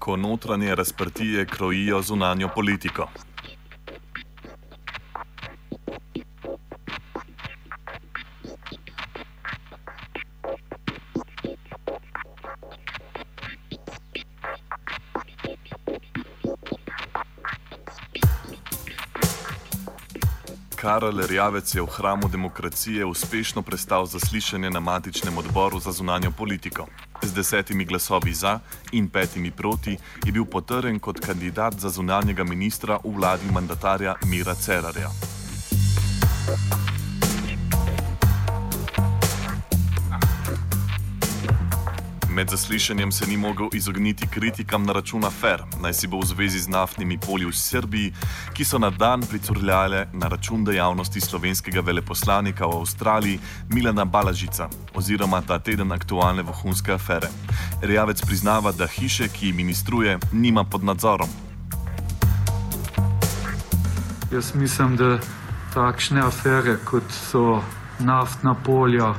Ko notranje razprtije krojijo zunanjo politiko. Karel Rjavec je v hramu demokracije uspešno prestal zaslišanje na matičnem odboru za zunanjo politiko. Z desetimi glasovi za in petimi proti je bil potrjen kot kandidat za zunanjega ministra v vladi mandatarja Mira Cerarja. Med zaslišanjem se ni mogel izogniti kritikam na račun afer, naj si bo v zvezi z naftnimi polji v Srbiji, ki so na dan pricurljale na račun dejavnosti slovenskega veleposlanika v Avstraliji Milana Balažica oziroma ta teden aktualne vohunske afere. Rjavec priznava, da hiše, ki ministruje, nima pod nadzorom. Jaz mislim, da takšne afere, kot so naftna polja,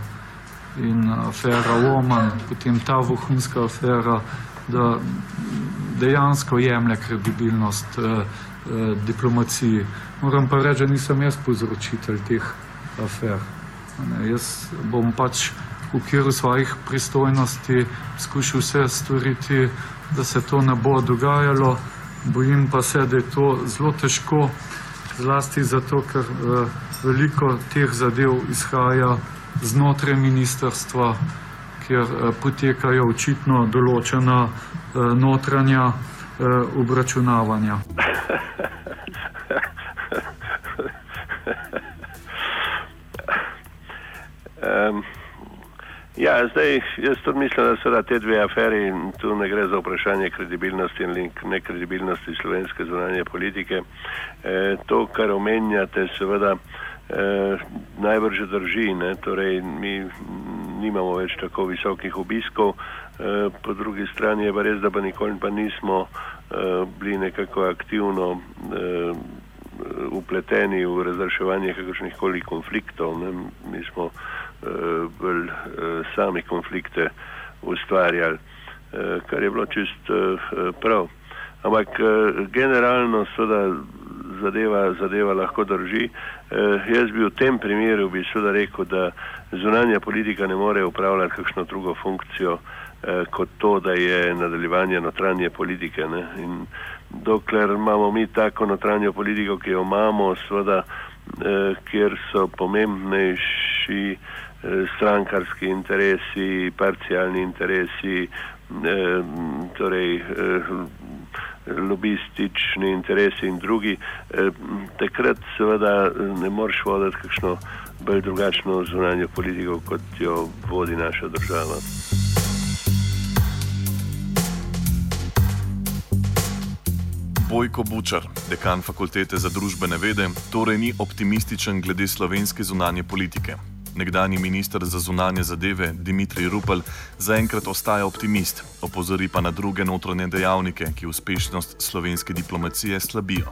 in afera Oman, potem ta vohunska afera, da dejansko jemlje kredibilnost eh, eh, diplomaciji. Moram pa reči, da nisem jaz povzročitelj teh afer. Ne, jaz bom pač v okviru svojih pristojnosti skušal vse storiti, da se to ne bo dogajalo. Bojim pa se, da je to zelo težko, zlasti zato, ker eh, veliko teh zadev izhaja znotraj ministrstva, kjer eh, potekajo očitno določena eh, notranja eh, obračunavanja. um, ja, zdaj jaz tudi mislim, da so da te dve aferi, tu ne gre za vprašanje kredibilnosti in nekredibilnosti slovenske zunanje politike. E, to, kar omenjate, seveda eh, najbrž drži. Ne? Torej, mi nimamo več tako visokih obiskov, eh, po drugi strani je pa res, da pa nikoli pa nismo eh, bili nekako aktivno eh, upleteni v razreševanje kakršnih koli konfliktov. Ne? Mi smo eh, bolj eh, sami konflikte ustvarjali, eh, kar je bilo čist eh, prav. Ampak eh, generalno seveda zadeva, zadeva lahko drži. Eh, jaz bi v tem primeru bi seveda rekel, da zunanja politika ne more upravljati kakšno drugo funkcijo eh, kot to, da je nadaljevanje notranje politike. Ne? In dokler imamo mi tako notranjo politiko, ki jo imamo, seveda, eh, kjer so pomembnejši eh, strankarski interesi, parcialni interesi, eh, torej, eh, lobistični interesi in drugi, eh, takrat seveda ne moreš voditi kakšno bolj drugačno zunanjo politiko, kot jo vodi naša država. Bojko Bučar, dekan fakultete za družbene vede, torej ni optimističen glede slovenske zunanje politike. Nekdani minister za zunanje zadeve Dimitrij Rupel zaenkrat ostaja optimist, opozori pa na druge notranje dejavnike, ki uspešnost slovenske diplomacije slabijo.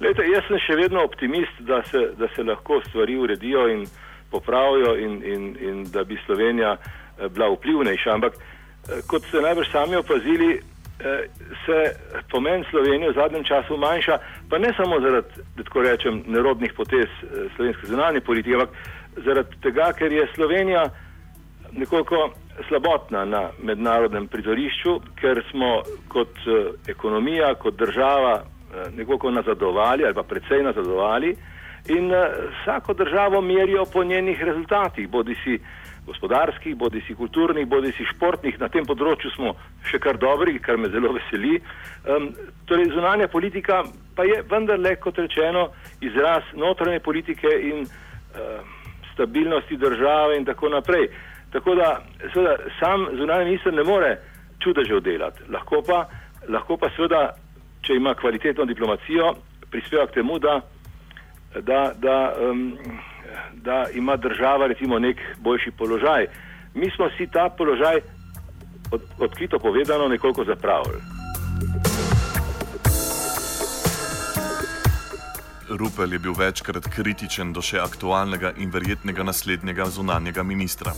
Lejte, jaz sem še vedno optimist, da se, da se lahko stvari uredijo in popravijo, in, in, in da bi Slovenija eh, bila vplivnejša. Ampak, eh, kot ste najbrž sami opazili, eh, se pomen Slovenije v zadnjem času manjša, pa ne samo zaradi, da tako rečem, nerodnih potez slovenske zunanje politike, ampak zaradi tega, ker je Slovenija nekoliko slabotna na mednarodnem prizorišču, ker smo kot uh, ekonomija, kot država uh, nekoliko nazadovali ali pa precej nazadovali in uh, vsako državo merijo po njenih rezultatih, bodi si gospodarskih, bodi si kulturnih, bodi si športnih, na tem področju smo še kar dobri, kar me zelo veseli. Um, torej, zunanja politika pa je vendarle, kot rečeno, izraz notranje politike in uh, stabilnosti države in tako naprej. Tako da seveda, sam zunanji minister ne more čudežev delati, lahko pa, lahko pa seveda, če ima kvalitetno diplomacijo, prispeva k temu, da, da, da, um, da ima država recimo nek boljši položaj. Mi smo si ta položaj od, odkrito povedano nekoliko zapravili. Rupel je bil večkrat kritičen do še aktualnega in verjetnega naslednjega zunanjega ministra.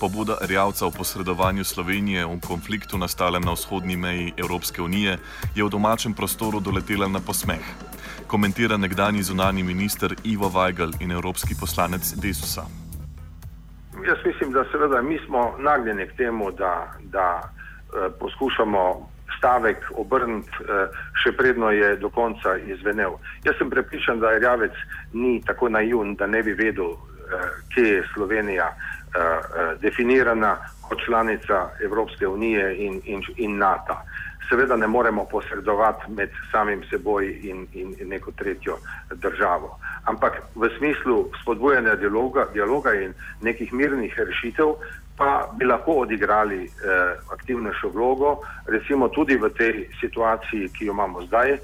Pobuda Rjavca o posredovanju Slovenije v konfliktu nastalem na vzhodni meji Evropske unije je v domačem prostoru doletela na posmeh. Komentira nekdani zunani minister Ivo Weigl in evropski poslanec Desusa. Jaz mislim, da seveda mi smo nagnjeni k temu, da, da eh, poskušamo stavek obrniti, eh, še predno je do konca izvenel. Jaz sem prepričan, da Rjavec ni tako naivn, da ne bi vedel, eh, kje je Slovenija eh, definirana kot članica Evropske unije in, in, in NATO. Seveda ne moremo posredovati med samim seboj in, in, in neko tretjo državo. Ampak v smislu spodbujanja dialoga, dialoga in nekih mirnih rešitev, pa bi lahko odigrali eh, aktivnejšo vlogo, recimo tudi v tej situaciji, ki jo imamo zdaj,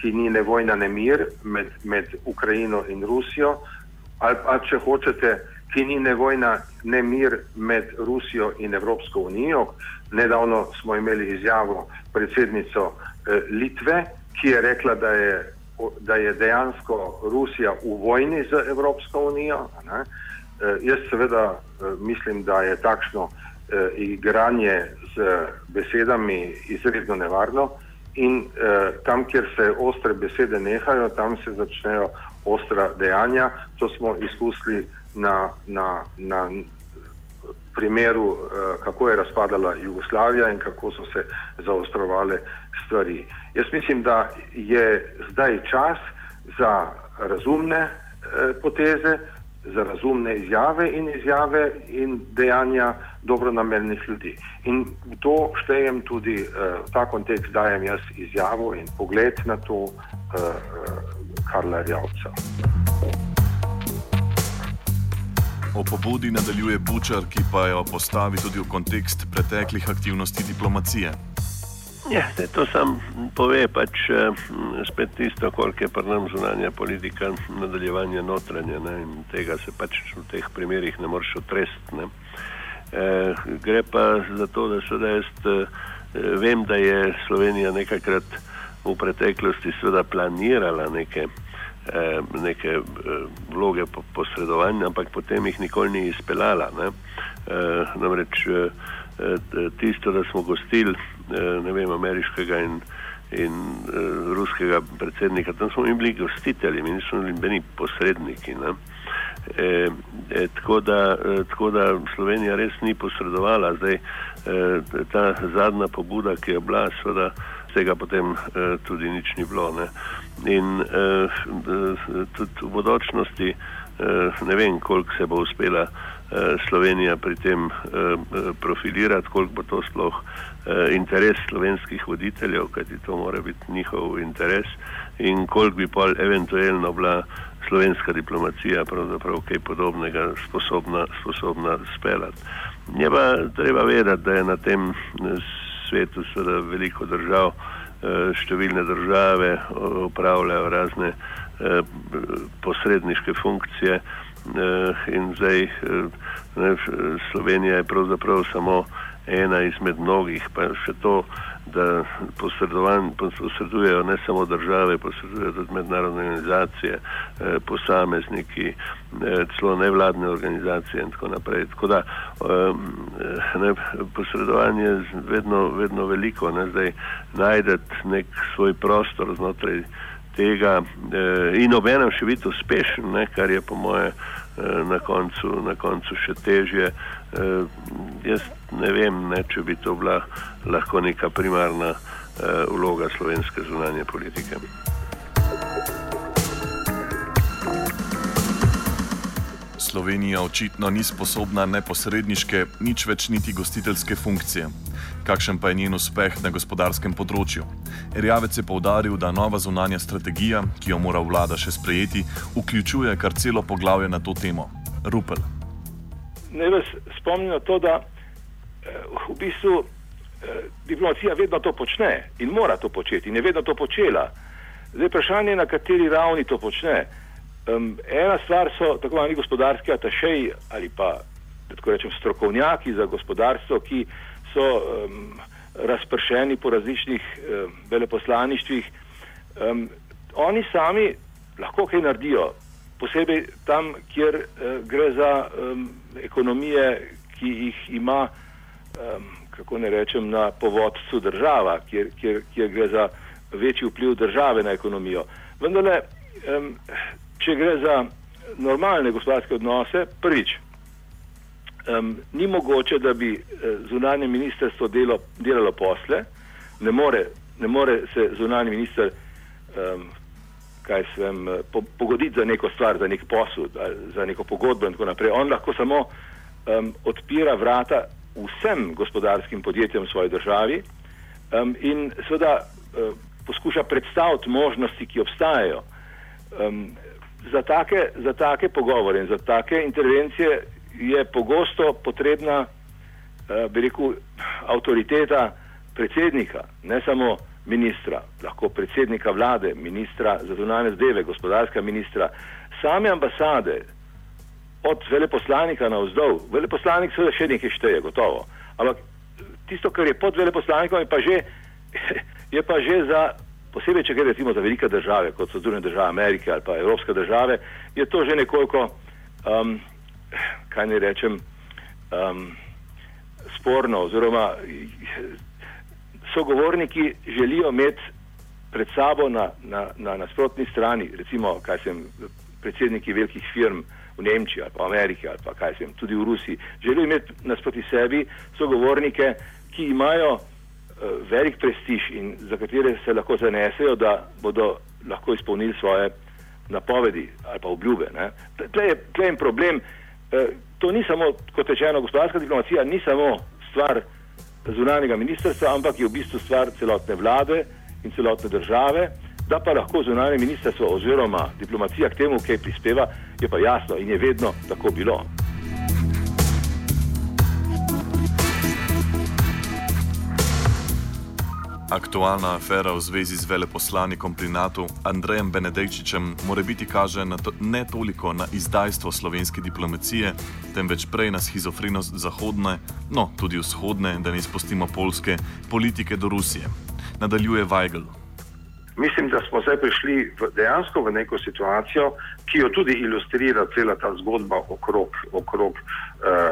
ki ni ne vojna, ne mir med, med Ukrajino in Rusijo, ali pa če hočete, ki ni ne vojna, ne mir med Rusijo in Evropsko unijo. Nedavno smo imeli izjavo predsednico eh, Litve, ki je rekla, da je, da je dejansko Rusija v vojni z Evropsko unijo. Ne? Eh, jaz seveda eh, mislim, da je takšno eh, igranje z besedami izredno nevarno in eh, tam, kjer se ostre besede nehajo, tam se začnejo ostra dejanja. To smo izkusili na, na, na primeru, eh, kako je razpadala Jugoslavija in kako so se zaostrovale stvari. Jaz mislim, da je zdaj čas za razumne eh, poteze, za razumne izjave in izjave in dejanja dobronamernih ljudi. In to štejem tudi, uh, v ta kontekst dajem jaz izjavo in pogled na to uh, Karla Rjavca. O pobudi nadaljuje Bučar, ki pa jo postavi tudi v kontekst preteklih aktivnosti diplomacije. Ja, to sam pove pač spet tisto, koliko je pri nam zunanja politika, nadaljevanje notranje ne, in tega se pač v teh primerih ne moreš otresti. E, gre pa za to, da seveda jaz e, vem, da je Slovenija nekajkrat v preteklosti seveda planirala neke, e, neke e, vloge po, posredovanja, ampak potem jih nikoli ni izpeljala. E, namreč e, tisto, da smo gostili ne vem, ameriškega in, in uh, ruskega predsednika, tam smo bili gostitelji, mi nismo bili beni posredniki. E, e, tako, da, e, tako da Slovenija res ni posredovala. Zdaj, e, ta zadnja pobuda, ki je bila, seveda tega potem e, tudi nič ni bilo. Ne? In e, tudi v bodočnosti e, ne vem, koliko se bo uspela. Slovenija pri tem profilirati, koliko bo to sploh interes slovenskih voditeljev, kajti to mora biti njihov interes in koliko bi pa eventualno bila slovenska diplomacija pravzaprav kaj podobnega sposobna, sposobna speljati. Je pa treba vedeti, da je na tem svetu seveda veliko držav, številne države upravljajo razne posredniške funkcije in zdaj ne, Slovenija je pravzaprav samo ena izmed mnogih, pa še to, da posredujejo ne samo države, posredujejo tudi mednarodne organizacije, eh, posamezniki, eh, celo nevladne organizacije in tako naprej. Tako da eh, ne, posredovanje je vedno, vedno veliko, ne, zdaj najdete nek svoj prostor znotraj tega eh, in obenem še biti uspešen, ne, kar je po moje eh, na, koncu, na koncu še težje. Eh, jaz ne vem, ne, če bi to bila lahko neka primarna eh, vloga slovenske zunanje politike. Slovenija očitno ni sposobna neposredniške, nič več niti gostiteljske funkcije. Kakšen pa je njen uspeh na gospodarskem področju? Erjavec je povdaril, da nova zunanja strategija, ki jo mora vlada še sprejeti, vključuje kar celo poglavje na to temo. Rupel. Naj vas spomnim na to, da eh, v bistvu eh, diplomacija vedno to počne in mora to početi in je vedno to počela. Zdaj vprašanje je, na kateri ravni to počne. Um, ena stvar so tako imenovani gospodarski atašeji ali pa tako rečem strokovnjaki za gospodarstvo, ki so um, razpršeni po različnih um, veleposlaništvih. Um, oni sami lahko kaj naredijo, posebej tam, kjer uh, gre za um, ekonomije, ki jih ima, um, kako ne rečem, na povodcu država, kjer, kjer, kjer gre za večji vpliv države na ekonomijo. Vendar, um, če gre za normalne gospodarske odnose, prvič, um, ni mogoče, da bi zunanje ministrstvo delo, delalo posle, ne more, ne more se zunanje minister, um, kaj se vem, po, pogoditi za neko stvar, za nek posel, za neko pogodbo in tako naprej. On lahko samo um, odpira vrata vsem gospodarskim podjetjem v svoji državi um, in seveda uh, poskuša predstaviti možnosti, ki obstajajo. Um, za, take, za take pogovore in za take intervencije je pogosto potrebna, uh, bi rekel, avtoriteta predsednika, ne samo ministra, lahko predsednika vlade, ministra za zunanje zdeve, gospodarska ministra, same ambasade, od veleposlanika na vzdolj. Veleposlanik seveda še nekaj šteje, gotovo. Ampak tisto, kar je pod veleposlanikom, je pa že, je pa že za, posebej če gre recimo za velike države, kot so Združene države Amerike ali pa Evropske države, je to že nekoliko, um, kaj ne rečem, um, sporno oziroma sogovorniki želijo imeti pred sabo na, na, na nasprotni strani, recimo, kaj sem predsedniki velikih firm v Nemčiji ali pa Ameriki ali pa kaj sem tudi v Rusiji, želijo imeti nasproti sebi sogovornike, ki imajo velik prestiž in za katere se lahko zanesejo, da bodo lahko izpolnili svoje napovedi ali pa obljube. Tle je, tle je problem. Uh, to ni samo, kot rečeno, gospodarska diplomacija, ni samo stvar zunanjega ministrstva, ampak je v bistvu stvar celotne vlade in celotne države, da pa lahko zunanje ministrstvo oziroma diplomacija k temu, kaj prispeva, je pa jasno in je vedno tako bilo. Aktualna afera v zvezi z veleposlanikom pri NATO Andrejem Benedejčičem mora biti kaže na to, ne toliko na izdajstvo slovenske diplomacije, temveč prej na schizofrenost zahodne, no tudi vzhodne, da ne izpustimo polske, politike do Rusije. Nadaljuje Weigl. Mislim, da smo zdaj prišli v, dejansko v neko situacijo, ki jo tudi ilustrira cela ta zgodba okrog, okrog uh, uh,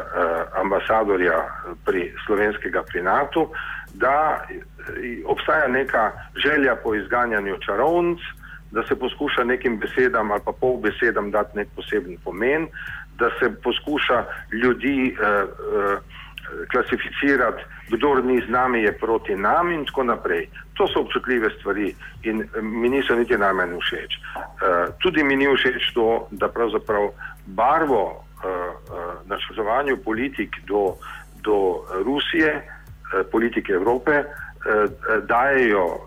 ambasadorja pri slovenskega pri NATO, da obstaja neka želja po izganjanju čarovnic, da se poskuša nekim besedam ali pa pol besedam dati nek poseben pomen, da se poskuša ljudi uh, uh, klasificirati, kdo ni z nami, je proti nam in tako naprej. To so občutljive stvari in mi niso niti najmanj všeč. Uh, tudi mi ni všeč to, da pravzaprav barvo uh, uh, načrtovanju politik do, do Rusije, uh, politike Evrope, uh, dajejo uh,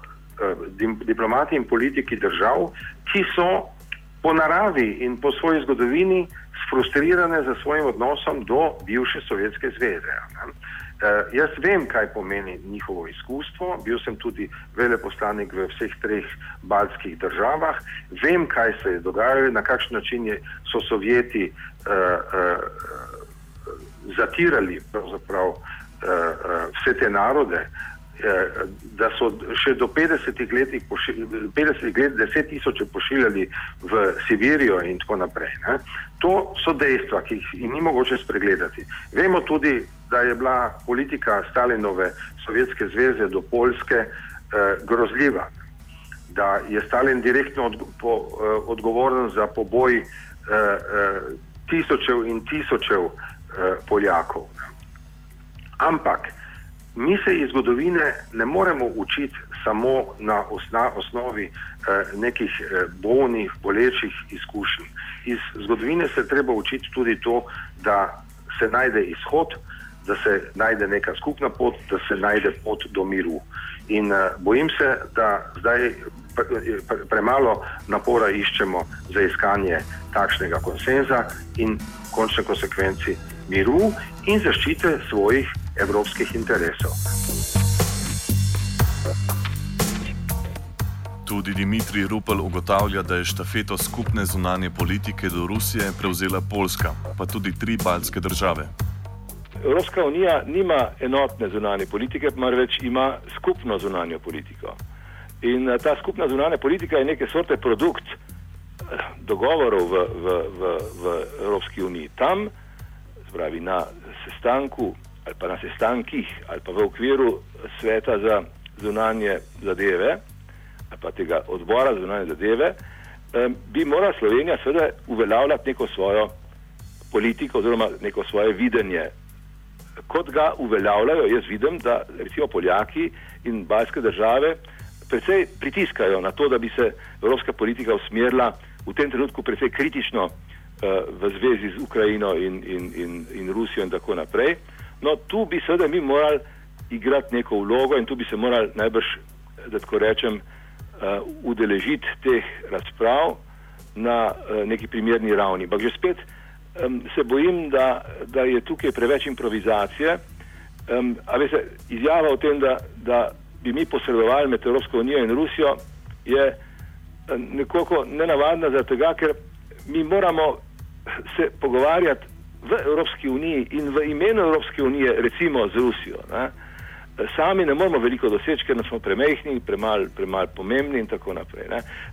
diplomati in politiki držav, ki so po naravi in po svoji zgodovini frustrirane za svojim odnosom do bivše Sovjetske zveze. Jaz vem, kaj pomeni njihovo izkustvo, bil sem tudi veleposlanik v vseh treh baltskih državah, vem, kaj se je dogajalo, na kakšen način so Sovjeti uh, uh, zatirali uh, uh, vse te narode, uh, da so še do 50 let, 50 let 10 tisoče pošiljali v Sibirijo in tako naprej. Ne? To so dejstva, ki jih ni mogoče spregledati. Vemo tudi, da je bila politika Stalinove Sovjetske zveze do Poljske eh, grozljiva. da je Stalin direktno od, po, uh, odgovoren za poboj uh, uh, tisočev in tisočev uh, Poljakov. Ampak mi se iz zgodovine ne moremo učiti samo na osna, osnovi uh, nekih uh, bolnih, bolečih izkušenj. Iz zgodovine se treba učiti tudi to, da se najde izhod, da se najde neka skupna pot, da se najde pot do miru. In uh, bojim se, da zdaj premalo napora iščemo za iskanje takšnega konsenza in končne konsekvenci miru in zaščite svojih evropskih interesov. Tudi Dimitrij Rupel ugotavlja, da je štafeto skupne zunanje politike do Rusije prevzela Poljska, pa tudi tri baltske države. Evropska unija nima enotne zunanje politike, marveč ima skupno zunanjo politiko. In ta skupna zunanja politika je neke sorte produkt dogovorov v, v, v, v Evropski uniji. Tam, pravi na sestanku ali pa na sestankih ali pa v okviru sveta za zunanje zadeve ali pa tega odbora za zunanje zadeve, bi morala Slovenija seveda uveljavljati neko svojo politiko oziroma neko svoje videnje. Kot ga uveljavljajo, jaz vidim, da recimo Poljaki in baljske države precej pritiskajo na to, da bi se evropska politika usmerila v tem trenutku precej kritično uh, v zvezi z Ukrajino in, in, in, in Rusijo in tako naprej. No, tu bi seveda mi morali igrati neko vlogo in tu bi se morali najbrž, da tako rečem, uh, udeležiti teh razprav na uh, neki primerni ravni. Ampak že spet um, se bojim, da, da je tukaj preveč improvizacije. Um, a veste, izjava o tem, da, da bi mi posredovali med Evropsko unijo in Rusijo, je eh, nekoliko nenavadna, zato ker mi moramo se pogovarjati v Evropski uniji in v imenu Evropske unije, recimo z Rusijo. Ne? Sami ne moramo veliko doseči, ker smo premehni, premalo premal pomembni in tako naprej.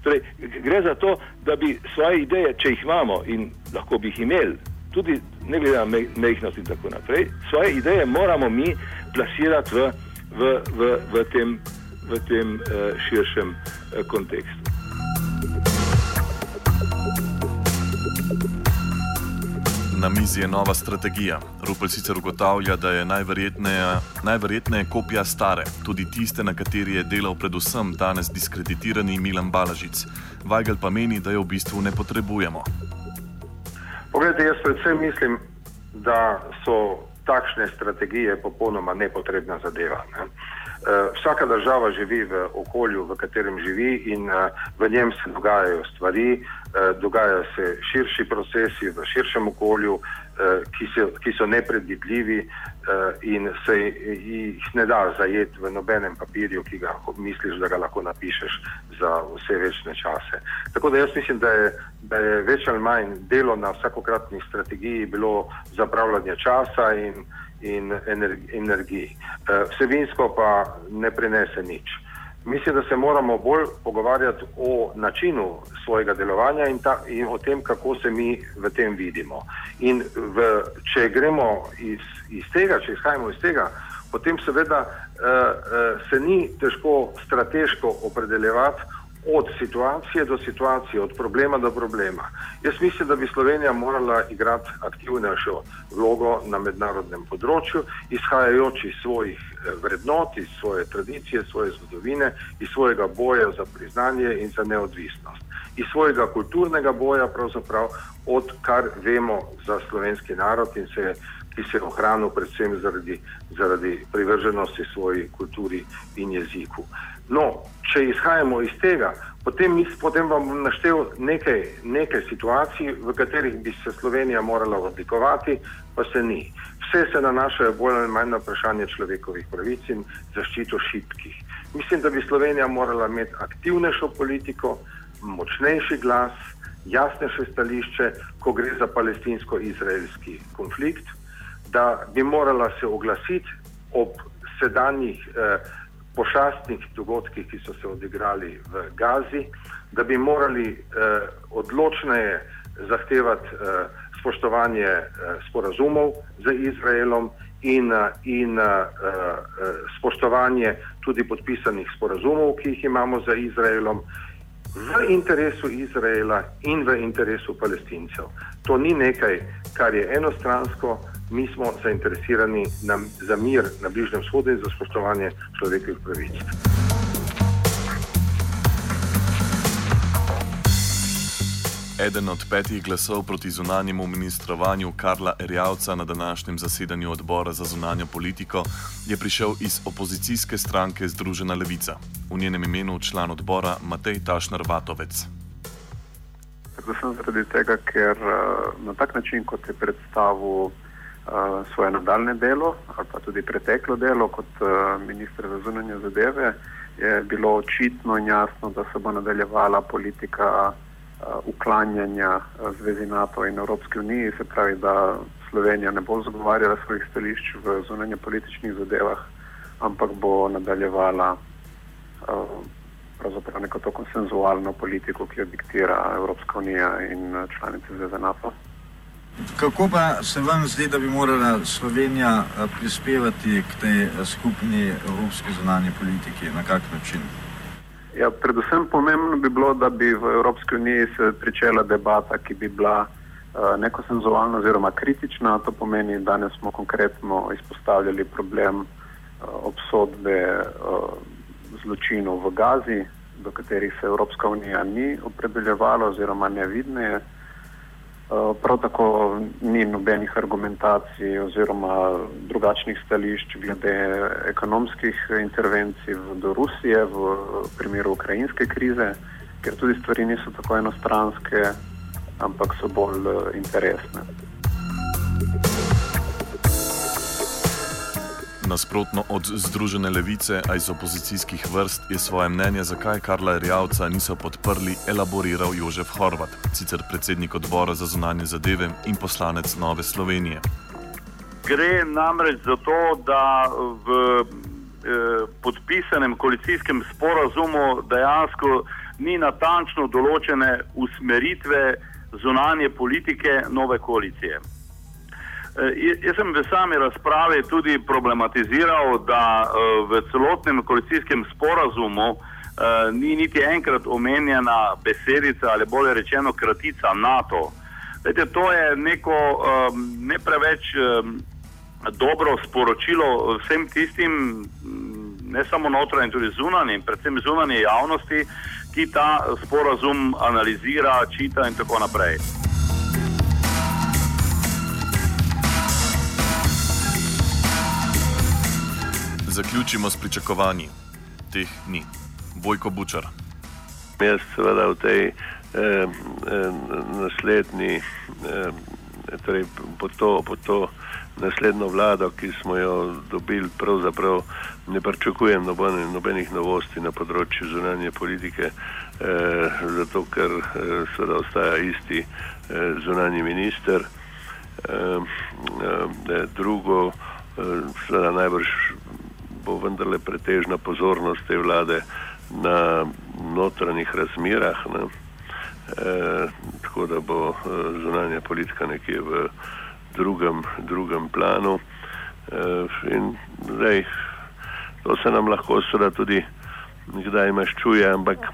Torej, gre za to, da bi svoje ideje, če jih imamo in lahko bi jih imeli, tudi ne glede na mehkost in tako naprej, svoje ideje moramo mi plasirati v v, v, v tem, v tem uh, širšem uh, kontekstu. Na mizi je nova strategija. Rupel sicer ugotavlja, da je najverjetneje, najverjetneje kopija stare, tudi tiste, na kateri je delal predvsem danes diskreditirani Milan Balažic. Weigel pa meni, da jo v bistvu ne potrebujemo. Poglejte, jaz predvsem mislim, da so takšne strategije popolnoma nepotrebna zadeva. Ne. Uh, vsaka država živi v okolju, v katerem živi, in uh, v njem se dogajajo stvari, uh, dogajajo se širši procesi v širšem okolju, ki, se, ki so nepredvidljivi in se jih ne da zajeti v nobenem papirju, ki ga misliš, da ga lahko napišeš za vse večne čase. Tako da jaz mislim, da je, da je več ali manj delo na vsakokratni strategiji bilo zapravljanje časa in in energiji. Eh, vsebinsko pa ne prinese nič. Mislim, da se moramo bolj pogovarjati o načinu svojega delovanja in, ta, in o tem, kako se mi v tem vidimo. In v, če gremo iz, iz tega, če izhajamo iz tega, potem seveda uh, uh, se ni težko strateško opredeljevati od situacije do situacije, od problema do problema. Jaz mislim, da bi Slovenija morala igrati aktivnejšo vlogo na mednarodnem področju, izhajajoč iz svojih eh, vrednot, iz svoje tradicije, svoje zgodovine, iz svojega boja za priznanje in za neodvisnost, iz svojega kulturnega boja, pravzaprav od kar vemo za slovenski narod in se ki se je ohranil predvsem zaradi, zaradi privrženosti svoji kulturi in jeziku. No, če izhajamo iz tega, potem, potem vam bom naštel nekaj, nekaj situacij, v katerih bi se Slovenija morala oblikovati, pa se ni. Vse se nanašajo bolj ali manj na vprašanje človekovih pravic in zaščito šibkih. Mislim, da bi Slovenija morala imeti aktivnejšo politiko, močnejši glas, jasnejše stališče, ko gre za palestinsko-izraelski konflikt, da bi morala se oglasiti ob sedanjih eh, pošastnih dogodkih, ki so se odigrali v Gazi, da bi morali eh, odločneje zahtevati eh, spoštovanje eh, sporazumov z Izraelom in, uh, in uh, uh, spoštovanje tudi podpisanih sporazumov, ki jih imamo z Izraelom, v interesu Izraela in v interesu palestincev. To ni nekaj, kar je enostransko, mi smo zainteresirani na, za mir na Bližnjem vzhodu in za spoštovanje človekovih pravic. Eden od petih glasov proti zunanjemu ministrovanju Karla Erjavca na današnjem zasedanju odbora za zunanjo politiko je prišel iz opozicijske stranke Združena levica. V njenem imenu član odbora Matej Tašnar Vatovec. Predvsem zaradi tega, ker na tak način, kot je predstavil svoje nadaljne delo ali pa tudi preteklo delo kot ministr za zunanje zadeve, je bilo očitno in jasno, da se bo nadaljevala politika uklanjanja Zvezi NATO in Evropske unije, se pravi, da Slovenija ne bo zagovarjala svojih stališč v zunanje političnih zadevah, ampak bo nadaljevala pravzaprav neko to konsenzualno politiko, ki jo diktira Evropska unija in članice Zveze NATO. Kako pa se vam zdi, da bi morala Slovenija prispevati k tej skupni evropski zunanji politiki? Na kak način? Ja, predvsem pomembno bi bilo, da bi v Evropski uniji se pričela debata, ki bi bila uh, nekonsenzualna oziroma kritična. To pomeni, da danes smo konkretno izpostavljali problem uh, obsodbe uh, zločinov v Gazi, do katerih se Evropska unija ni opredeljevala oziroma nevidneje. Prav tako ni nobenih argumentacij oziroma drugačnih stališč glede ekonomskih intervencij do Rusije v primeru ukrajinske krize, ker tudi stvari niso tako enostranske, ampak so bolj interesne. Nasprotno od Združene levice, a iz opozicijskih vrst, je svoje mnenje, zakaj Karla Erjavca niso podprli, elaboriral Jožef Horvat, sicer predsednik odbora za zunanje zadeve in poslanec Nove Slovenije. Gre namreč za to, da v eh, podpisanem koalicijskem sporazumu dejansko ni natančno določene usmeritve zunanje politike nove koalicije. Jaz sem v sami razpravi tudi problematiziral, da v celotnem koalicijskem sporazumu ni niti enkrat omenjena besedica ali bolje rečeno kratica NATO. Vete, to je neko ne preveč dobro sporočilo vsem tistim, ne samo notranjim, tudi zunanjim, predvsem zunanjim javnosti, ki ta sporazum analizira, čita in tako naprej. Zaključimo s pričakovanji. Teh ni. Bojko Bučar. Jaz seveda v tej eh, eh, naslednji, eh, torej po to, po to naslednjo vlado, ki smo jo dobili, pravzaprav ne pričakujem nobene, nobenih novosti na področju zunanje politike, eh, zato ker eh, seveda ostaja isti eh, zunanji minister. Eh, eh, drugo, eh, seveda najbrž bo vendarle pretežna pozornost te vlade na notranjih razmerah, ne, e, tako da bo e, zunanja politika nekje v drugem, drugem planu. E, in zdaj, to se nam lahko seveda tudi kdaj maščuje, ampak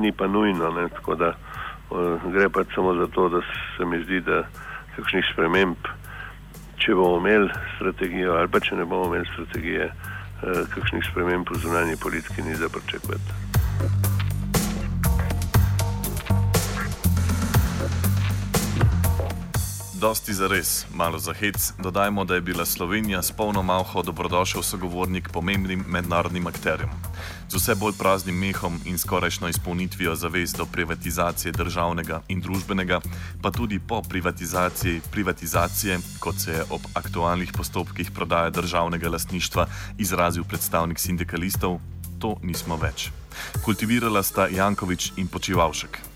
ni pa nujno, ne, tako da e, gre pa samo za to, da se mi zdi, da kakšnih sprememb, če bomo imeli strategijo ali pa če ne bomo imeli strategije, kakšnih sprememb v zunanji politiki ni za pričakovati. Dosti za res, malo za hec, dodajmo, da je bila Slovenija s polno malho dobrodošel sogovornik pomembnim mednarodnim akterjem. Z vse bolj praznim mehom in skorajšno izpolnitvijo zavez do privatizacije državnega in družbenega, pa tudi po privatizaciji privatizacije, kot se je ob aktualnih postopkih prodaje državnega lastništva izrazil predstavnik sindikalistov, to nismo več. Kultivirala sta Jankovič in Počivalšek.